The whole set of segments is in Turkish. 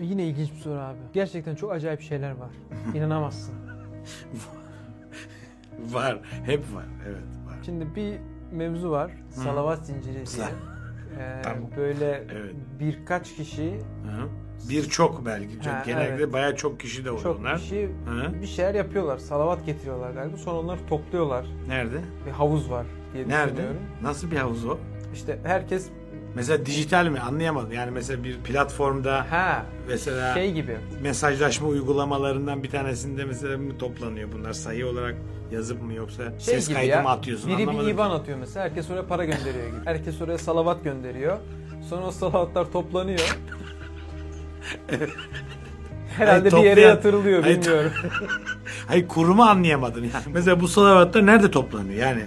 Yine ilginç bir soru abi. Gerçekten çok acayip şeyler var. İnanamazsın. Var. Hep var. Evet var. Şimdi bir mevzu var. Salavat zinciri diye. Ee, Tamam. Böyle Evet. birkaç kişi, Hı. Birçok belki. Ha, genellikle evet. bayağı çok kişi de oluyor çok onlar. kişi Hı. bir şeyler yapıyorlar. Salavat getiriyorlar galiba. Sonra onları topluyorlar. Nerede? Bir havuz var diye Nerede? düşünüyorum. Nasıl bir havuz o? İşte herkes Mesela dijital mi? Anlayamadım. Yani mesela bir platformda ha mesela şey gibi. mesajlaşma uygulamalarından bir tanesinde mesela mi toplanıyor bunlar sayı olarak yazıp mı yoksa Şey ses kaydı ya, mı atıyorsun Biri bir. IBAN atıyor mesela. Herkes oraya para gönderiyor gibi. Herkes oraya salavat gönderiyor. Sonra o salavatlar toplanıyor. Herhalde Hayır, bir yere yatırılıyor Hayır, bilmiyorum. Hayır kurumu anlayamadım yani. Mesela bu salavatlar nerede toplanıyor yani?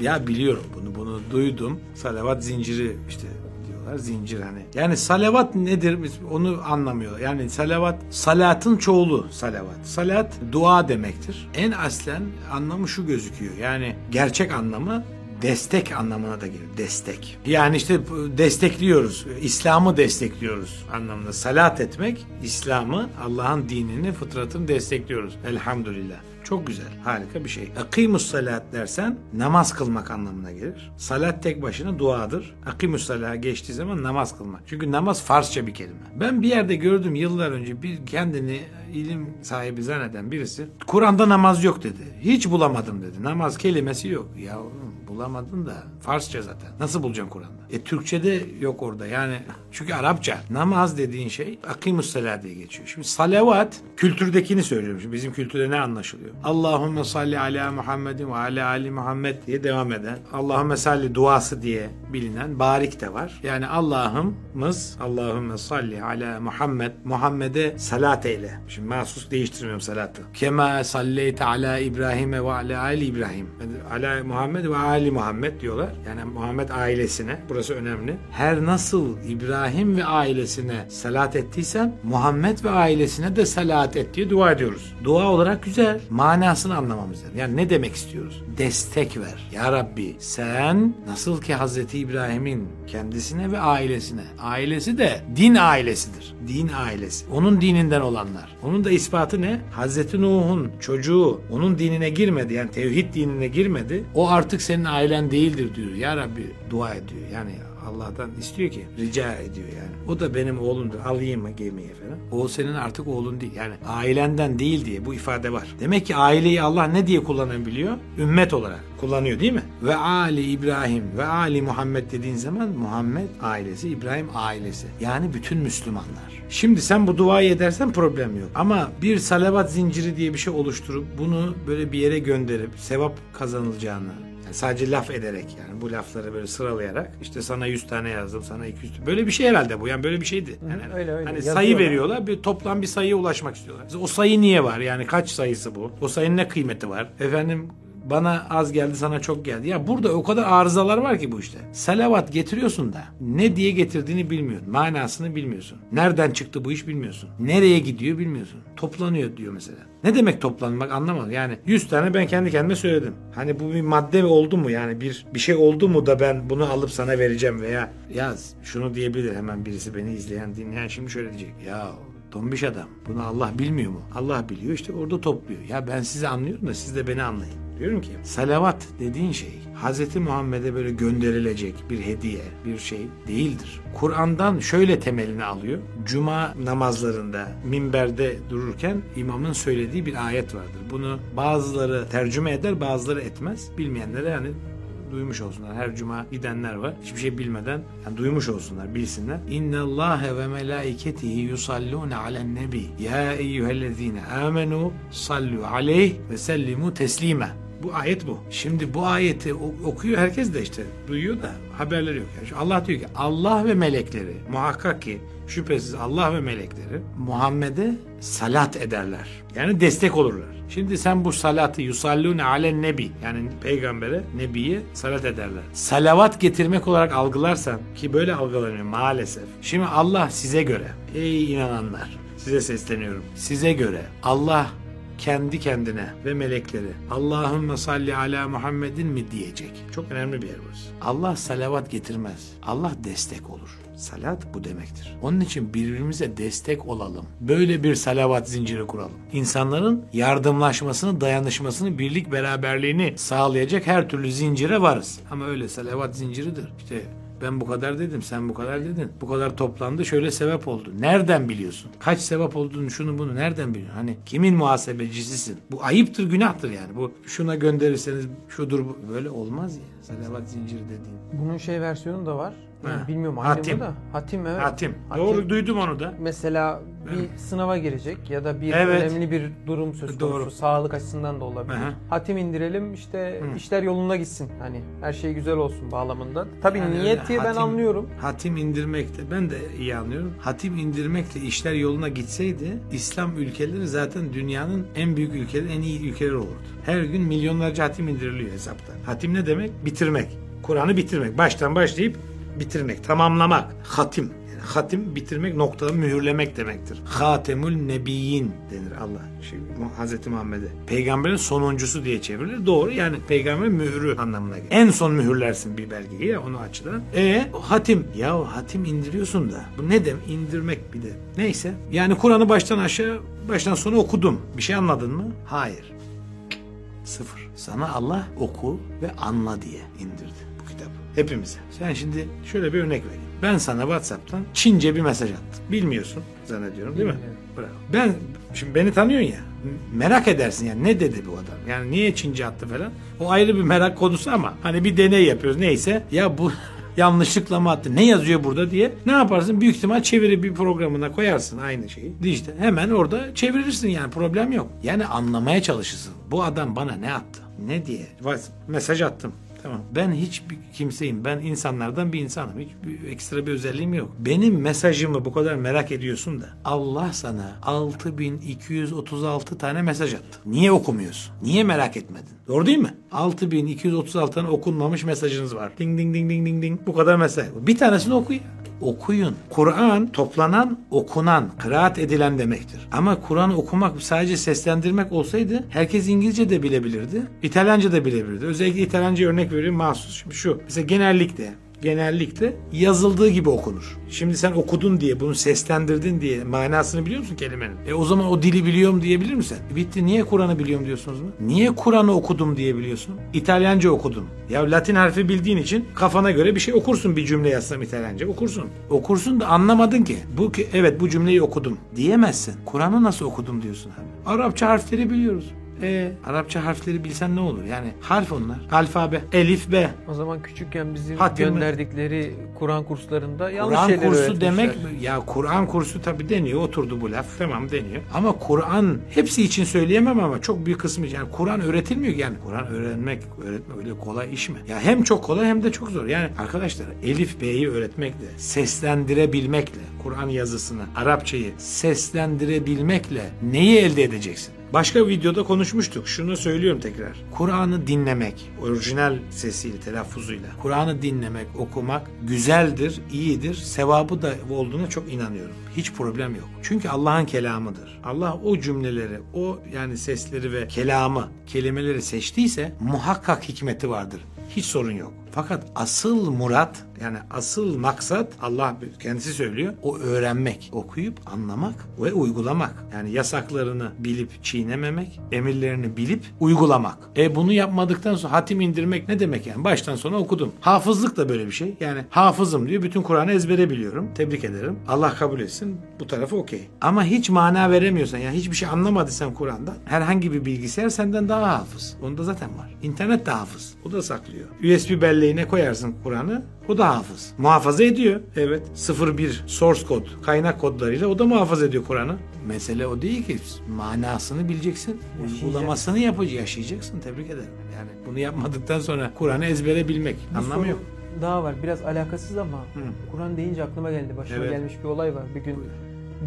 Ya biliyorum bunu bunu duydum. Salavat zinciri işte diyorlar zincir hani. Yani salavat nedir onu anlamıyorlar. Yani salavat salatın çoğulu salavat. Salat dua demektir. En aslen anlamı şu gözüküyor. Yani gerçek anlamı destek anlamına da gelir. Destek. Yani işte destekliyoruz. İslam'ı destekliyoruz anlamında. Salat etmek İslam'ı, Allah'ın dinini, fıtratını destekliyoruz. Elhamdülillah. Çok güzel, harika bir şey. Akimus salat dersen namaz kılmak anlamına gelir. Salat tek başına duadır. Akimus salat geçtiği zaman namaz kılmak. Çünkü namaz Farsça bir kelime. Ben bir yerde gördüm yıllar önce bir kendini ilim sahibi zanneden birisi Kur'an'da namaz yok dedi. Hiç bulamadım dedi. Namaz kelimesi yok. Ya oğlum, bulamadın da Farsça zaten. Nasıl bulacaksın Kur'an'da? E Türkçe'de yok orada. Yani çünkü Arapça. Namaz dediğin şey akimus salat diye geçiyor. Şimdi salavat kültürdekini söylüyorum. Şimdi bizim kültürde ne anlaşılıyor? Allahümme salli ala Muhammedin ve ala ali Muhammed diye devam eden. Allahümme salli duası diye bilinen barik de var. Yani Allah'ımız Allahümme salli ala Muhammed Muhammed'e salat eyle. Şimdi mahsus değiştirmiyorum salatı. Kema salleyte ala İbrahim'e ve ala ali İbrahim. Ala Muhammed ve ali Muhammed diyorlar. Yani Muhammed ailesine. Burası önemli. Her nasıl İbrahim ve ailesine salat ettiysen Muhammed ve ailesine de salat et diye dua ediyoruz. Dua olarak güzel. Manasını anlamamız lazım. Yani ne demek istiyoruz? Destek ver. Ya Rabbi sen nasıl ki Hazreti İbrahim'in kendisine ve ailesine. Ailesi de din ailesidir. Din ailesi. Onun dininden olanlar. Onun da ispatı ne? Hazreti Nuh'un çocuğu onun dinine girmedi. Yani tevhid dinine girmedi. O artık senin ailen değildir diyor. Ya Rabbi dua ediyor. Yani Allah'tan istiyor ki rica ediyor yani. O da benim oğlumdur. Alayım mı gemiye falan. O senin artık oğlun değil. Yani ailenden değil diye bu ifade var. Demek ki aileyi Allah ne diye kullanabiliyor? Ümmet olarak kullanıyor değil mi? Ve Ali İbrahim ve Ali Muhammed dediğin zaman Muhammed ailesi, İbrahim ailesi. Yani bütün Müslümanlar. Şimdi sen bu duayı edersen problem yok. Ama bir salavat zinciri diye bir şey oluşturup bunu böyle bir yere gönderip sevap kazanılacağını yani sadece laf ederek yani bu lafları böyle sıralayarak işte sana 100 tane yazdım sana 200 tane. Böyle bir şey herhalde bu. Yani böyle bir şeydi. Yani öyle, öyle. Hani sayı veriyorlar bir toplam bir sayıya ulaşmak istiyorlar. O sayı niye var? Yani kaç sayısı bu? O sayının ne kıymeti var? Efendim bana az geldi sana çok geldi. Ya burada o kadar arızalar var ki bu işte. Salavat getiriyorsun da ne diye getirdiğini bilmiyorsun. Manasını bilmiyorsun. Nereden çıktı bu iş bilmiyorsun. Nereye gidiyor bilmiyorsun. Toplanıyor diyor mesela. Ne demek toplanmak anlamadım. Yani 100 tane ben kendi kendime söyledim. Hani bu bir madde oldu mu? Yani bir bir şey oldu mu da ben bunu alıp sana vereceğim veya yaz şunu diyebilir hemen birisi beni izleyen dinleyen şimdi şöyle diyecek. Ya tombiş adam bunu Allah bilmiyor mu? Allah biliyor işte orada topluyor. Ya ben sizi anlıyorum da siz de beni anlayın. Diyorum ki salavat dediğin şey Hz. Muhammed'e böyle gönderilecek bir hediye, bir şey değildir. Kur'an'dan şöyle temelini alıyor. Cuma namazlarında minberde dururken imamın söylediği bir ayet vardır. Bunu bazıları tercüme eder, bazıları etmez. Bilmeyenlere yani duymuş olsunlar. Her cuma gidenler var. Hiçbir şey bilmeden yani duymuş olsunlar, bilsinler. İnna Allahe ve melaiketihi yusallune alen nebi. Ya eyyühellezine amenu sallu aleyh ve sellimu teslime. Bu ayet bu. Şimdi bu ayeti okuyor herkes de işte duyuyor da haberleri yok. Yani Allah diyor ki Allah ve melekleri muhakkak ki şüphesiz Allah ve melekleri Muhammed'e salat ederler. Yani destek olurlar. Şimdi sen bu salatı yusallune alen nebi yani peygambere, nebiye salat ederler. Salavat getirmek olarak algılarsan ki böyle algılanıyor maalesef. Şimdi Allah size göre ey inananlar size sesleniyorum. Size göre Allah kendi kendine ve melekleri Allahümme salli ala Muhammedin mi diyecek? Çok önemli bir yer burası. Allah salavat getirmez. Allah destek olur. Salat bu demektir. Onun için birbirimize destek olalım. Böyle bir salavat zinciri kuralım. İnsanların yardımlaşmasını, dayanışmasını, birlik beraberliğini sağlayacak her türlü zincire varız. Ama öyle salavat zinciridir. İşte ben bu kadar dedim, sen bu kadar dedin. Bu kadar toplandı, şöyle sebep oldu. Nereden biliyorsun? Kaç sebep olduğunu, şunu bunu nereden biliyorsun? Hani kimin muhasebecisisin? Bu ayıptır, günahtır yani. Bu şuna gönderirseniz şudur bu. Böyle olmaz ya. Salavat zinciri dediğin. Bunun şey versiyonu da var. Yani Ha. bilmiyorum aynı Hatim. mı da. Hatim evet. Hatim. Doğru duydum onu da. Mesela bir sınava girecek ya da bir Evet. önemli bir durum söz konusu. Doğru. Sağlık açısından da olabilir. Aha. Hatim indirelim işte işler yoluna gitsin. Hani her şey güzel olsun bağlamında. Tabii Yani niyet öyle diye ben hatim- anlıyorum. Hatim indirmekle ben de iyi anlıyorum. Hatim indirmekle işler yoluna gitseydi İslam ülkeleri zaten dünyanın en büyük ülkeleri, en iyi ülkeler olurdu. Her gün milyonlarca hatim indiriliyor hesapta. Hatim ne demek? Bitirmek. Kur'an'ı bitirmek. Baştan başlayıp bitirmek, tamamlamak. Hatim. Yani hatim bitirmek, noktada mühürlemek demektir. Hatemül Nebiyyin denir Allah. Şey, Hazreti Muhammed'e. Peygamberin sonuncusu diye çevrilir. Doğru yani peygamberin mührü anlamına gelir. En son mühürlersin bir belgeyi ya onu açıdan. E hatim. Ya hatim indiriyorsun da. Bu ne dem? İndirmek bir de. Neyse. Yani Kur'an'ı baştan aşağı baştan sona okudum. Bir şey anladın mı? Hayır. Sıfır. Sana Allah oku ve anla diye indirdi. Hepimize. Sen şimdi şöyle bir örnek vereyim. Ben sana WhatsApp'tan Çince bir mesaj attım. Bilmiyorsun zannediyorum değil mi? Bravo. Ben şimdi beni tanıyorsun ya. Merak edersin yani ne dedi bu adam? Yani niye Çince attı falan? O ayrı bir merak konusu ama hani bir deney yapıyoruz neyse. Ya bu yanlışlıkla mı attı? Ne yazıyor burada diye. Ne yaparsın? Büyük ihtimal çeviri bir programına koyarsın aynı şeyi. İşte hemen orada çevirirsin yani problem yok. Yani anlamaya çalışırsın. Bu adam bana ne attı? Ne diye? Mesaj attım. Tamam. Ben hiçbir kimseyim. Ben insanlardan bir insanım. Hiçbir ekstra bir özelliğim yok. Benim mesajımı bu kadar merak ediyorsun da Allah sana 6236 tane mesaj attı. Niye okumuyorsun? Niye merak etmedin? Doğru değil mi? 6236 tane okunmamış mesajınız var. Ding ding ding ding ding ding. Bu kadar mesaj. Bir tanesini oku ya. Okuyun. Kur'an toplanan, okunan, kıraat edilen demektir. Ama Kur'an okumak sadece seslendirmek olsaydı herkes İngilizce de bilebilirdi. İtalyanca da bilebilirdi. Özellikle İtalyanca örnek veriyorum mahsus. Şimdi şu. Mesela genellikle genellikle yazıldığı gibi okunur. Şimdi sen okudun diye bunu seslendirdin diye manasını biliyor musun kelimenin? E o zaman o dili biliyorum diyebilir misin? E bitti niye Kur'an'ı biliyorum diyorsunuz mu? Niye Kur'an'ı okudum diyebiliyorsun? İtalyanca okudum. Ya Latin harfi bildiğin için kafana göre bir şey okursun bir cümle yazsam İtalyanca okursun. Okursun da anlamadın ki. Bu ki evet bu cümleyi okudum diyemezsin. Kur'an'ı nasıl okudum diyorsun abi. Arapça harfleri biliyoruz. E Arapça harfleri bilsen ne olur? Yani harf onlar. Alfabe, elif, b. O zaman küçükken bizim Hatim gönderdikleri Kur'an kurslarında yanlış Kur'an şeyler kursu öğretmişler. demek ya Kur'an kursu tabi deniyor oturdu bu laf tamam deniyor ama Kur'an hepsi için söyleyemem ama çok büyük kısmı yani Kur'an öğretilmiyor yani Kur'an öğrenmek öğretmek öyle kolay iş mi? Ya hem çok kolay hem de çok zor yani arkadaşlar Elif B'yi öğretmekle seslendirebilmekle Kur'an yazısını Arapçayı seslendirebilmekle neyi elde edeceksin? Başka videoda konuşmuştuk. Şunu söylüyorum tekrar. Kur'an'ı dinlemek, orijinal sesiyle, telaffuzuyla. Kur'an'ı dinlemek, okumak güzeldir, iyidir. Sevabı da olduğuna çok inanıyorum. Hiç problem yok. Çünkü Allah'ın kelamıdır. Allah o cümleleri, o yani sesleri ve kelamı, kelimeleri seçtiyse muhakkak hikmeti vardır. Hiç sorun yok. Fakat asıl murat yani asıl maksat Allah kendisi söylüyor. O öğrenmek, okuyup anlamak ve uygulamak. Yani yasaklarını bilip çiğnememek, emirlerini bilip uygulamak. E bunu yapmadıktan sonra hatim indirmek ne demek yani? Baştan sona okudum. Hafızlık da böyle bir şey. Yani hafızım diyor. Bütün Kur'an'ı ezbere biliyorum. Tebrik ederim. Allah kabul etsin. Bu tarafı okey. Ama hiç mana veremiyorsan yani hiçbir şey anlamadıysan Kur'an'dan herhangi bir bilgisayar senden daha hafız. Onda zaten var. İnternet de hafız. O da saklıyor. USB belleğine koyarsın Kur'an'ı. O da hafız. Muhafaza ediyor. Evet. 01 source kod, kaynak kodlarıyla o da muhafaza ediyor Kur'an'ı. Mesele o değil ki. Manasını bileceksin. Uygulamasını yapacaksın. Yaşayacaksın. Tebrik ederim. Yani bunu yapmadıktan sonra Kur'an'ı ezbere bilmek. Bir Anlamı soru yok. Daha var biraz alakasız ama Kur'an deyince aklıma geldi. Başıma Evet. gelmiş bir olay var. Bir gün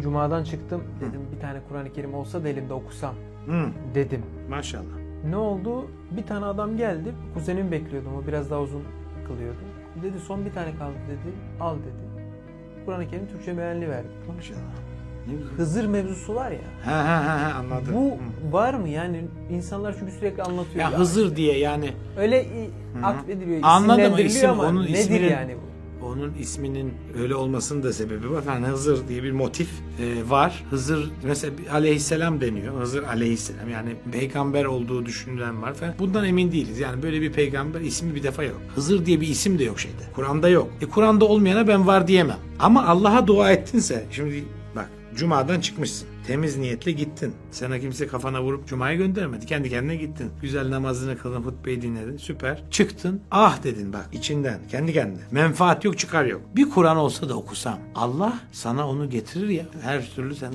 Cuma'dan çıktım. Dedim bir tane Kur'an-ı Kerim olsa da elimde okusam Hı. dedim. Maşallah. Ne oldu? Bir tane adam geldi. Kuzenimi bekliyordum. O biraz daha uzun kılıyordu. Dedi son bir tane kaldı dedi. Al dedi. Kur'an-ı Kerim Türkçe mealli verdi. Maşallah. Hızır mevzusu var ya. Ha ha ha anladım. Bu Hı. var mı yani insanlar çünkü sürekli anlatıyor. ya Hızır diye yani Öyle i- atfediliyor, Anladım, isim, ama onun nedir isminin- yani bu? onun isminin öyle olmasının da sebebi var. Yani Hızır diye bir motif e, var. Hızır mesela aleyhisselam deniyor. Hızır aleyhisselam yani peygamber olduğu düşünülen var falan. Bundan emin değiliz. Yani böyle bir peygamber ismi bir defa yok. Hızır diye bir isim de yok şeyde. Kur'an'da yok. E Kur'an'da olmayana ben var diyemem. Ama Allah'a dua ettinse şimdi bak Cuma'dan çıkmışsın. Temiz niyetle gittin. Sana kimse kafana vurup Cuma'ya göndermedi. Kendi kendine gittin. Güzel namazını kıldın, hutbeyi dinledin. Süper. Çıktın. Ah dedin bak içinden. Kendi kendine. Menfaat yok, çıkar yok. Bir Kur'an olsa da okusam. Allah sana onu getirir ya. Her türlü sen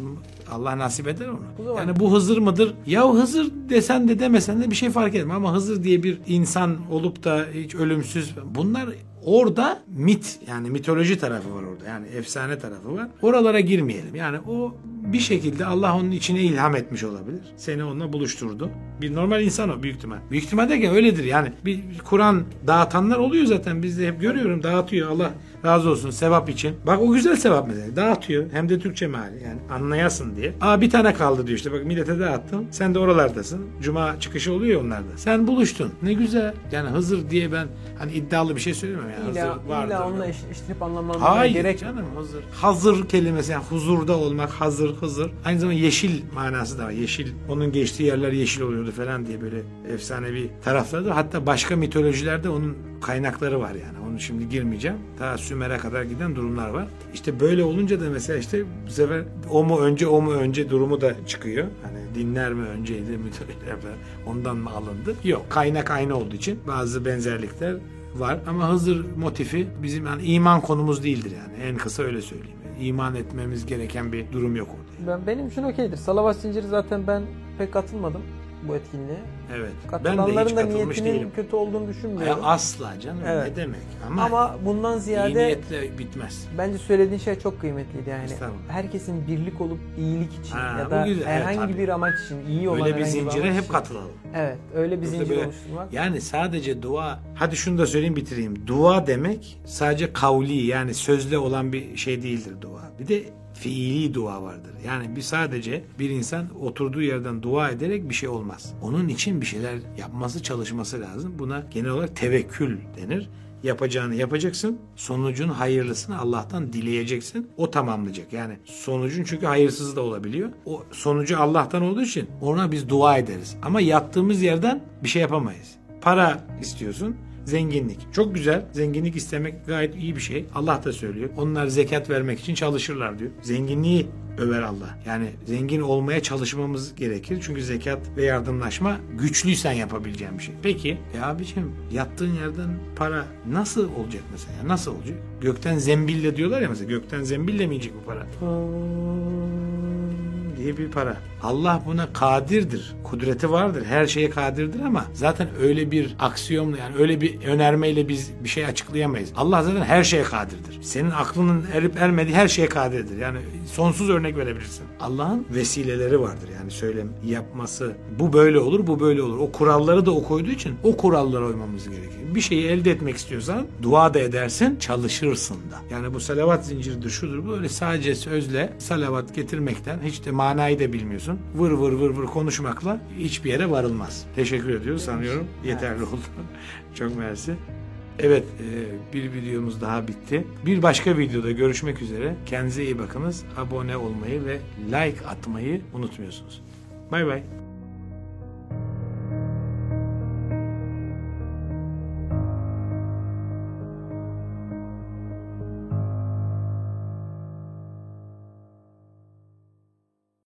Allah nasip eder onu. Yani bu Hızır mıdır? Ya Hızır desen de demesen de bir şey fark etmez. Ama Hızır diye bir insan olup da hiç ölümsüz. Bunlar orada mit yani mitoloji tarafı var orada. Yani efsane tarafı var. Oralara girmeyelim. Yani o bir şekilde Allah onun içine ilham etmiş olabilir. Seni onunla buluşturdu. Bir normal insan o büyük ihtimal. Büyük ihtimal derken öyledir yani. Bir Kur'an dağıtanlar oluyor zaten. Biz de hep görüyorum dağıtıyor Allah razı olsun sevap için. Bak o güzel sevap mesela. Dağıtıyor. Hem de Türkçe meali. Yani anlayasın diye. Aa bir tane kaldı diyor işte. Bak millete dağıttım. Sen de oralardasın. Cuma çıkışı oluyor onlarda. Sen buluştun. Ne güzel. Yani Hızır diye ben hani iddialı bir şey söylemiyorum yani. İlla, Hızır vardır. illa onunla eş, eşitip anlamlandırmaya Hayır gerek canım hazır. Hazır kelimesi yani huzurda olmak hazır hızır. Aynı zamanda yeşil manası da var. Yeşil onun geçtiği yerler yeşil oluyordu falan diye böyle efsane bir tarafları da. Hatta başka mitolojilerde onun kaynakları var yani. Onu şimdi girmeyeceğim. Ta Sümer'e kadar giden durumlar var. İşte böyle olunca da mesela işte bu sefer o mu önce o mu önce durumu da çıkıyor. Hani dinler mi önceydi mitolojiler falan. Ondan mı alındı? Yok. Kaynak aynı olduğu için bazı benzerlikler var ama Hızır motifi bizim yani iman konumuz değildir yani. En kısa öyle söyleyeyim. Yani iman etmemiz gereken bir durum yok orada. Ben, benim için okeydir. Salavat zinciri zaten ben pek katılmadım bu etkinliğe. Evet. Ben de hiç Katılanların da niyetinin değilim. kötü olduğunu düşünmüyorum. asla canım Evet. ne demek ama, Ama bundan iyi ziyade niyetle bitmez. bence söylediğin şey çok kıymetliydi yani. Herkesin birlik olup iyilik için Ha, ya da güzel, evet, herhangi tabii. bir amaç için, iyi olan Öyle bir zincire hep için. katılalım. Evet, öyle bir Yoksa zincir böyle- oluşturmak. Yani sadece dua, hadi şunu da söyleyeyim bitireyim. Dua demek sadece kavli yani sözle olan bir şey değildir dua. Bir de fiili dua vardır. Yani bir sadece bir insan oturduğu yerden dua ederek bir şey olmaz. Onun için bir şeyler yapması, çalışması lazım. Buna genel olarak tevekkül denir. Yapacağını yapacaksın. Sonucun hayırlısını Allah'tan dileyeceksin. O tamamlayacak. Yani sonucun çünkü hayırsız da olabiliyor. O sonucu Allah'tan olduğu için ona biz dua ederiz. Ama yattığımız yerden bir şey yapamayız. Para istiyorsun. Zenginlik. Çok güzel. Zenginlik istemek gayet iyi bir şey. Allah da söylüyor. Onlar zekat vermek için çalışırlar diyor. Zenginliği över Allah. Yani zengin olmaya çalışmamız gerekir. Çünkü zekat ve yardımlaşma güçlüysen yapabileceğin bir şey. Peki ya abiciğim yattığın yerden para nasıl olacak mesela? Nasıl olacak? Gökten zembille diyorlar ya mesela. Gökten zembille mi yiyecek bu para? Diye bir para. Allah buna kadirdir. Kudreti vardır. Her şeye kadirdir ama zaten öyle bir aksiyonla yani öyle bir önermeyle biz bir şey açıklayamayız. Allah zaten her şeye kadirdir. Senin aklının erip ermediği her şeye kadirdir. Yani sonsuz örnek verebilirsin. Allah'ın vesileleri vardır. Yani söylem yapması bu böyle olur, bu böyle olur. O kuralları da o koyduğu için o kurallara uymamız gerekiyor. Bir şeyi elde etmek istiyorsan dua da edersin, çalışırsın da. Yani bu salavat zinciridir, şudur. Böyle sadece sözle salavat getirmekten hiç de manayı da bilmiyorsun. Vır vır vır vır konuşmakla hiçbir yere varılmaz. Teşekkür ediyoruz sanıyorum. Yeterli oldu. Çok mersi. Evet e, bir videomuz daha bitti. Bir başka videoda görüşmek üzere. Kendinize iyi bakınız. Abone olmayı ve like atmayı unutmuyorsunuz. Bay bay.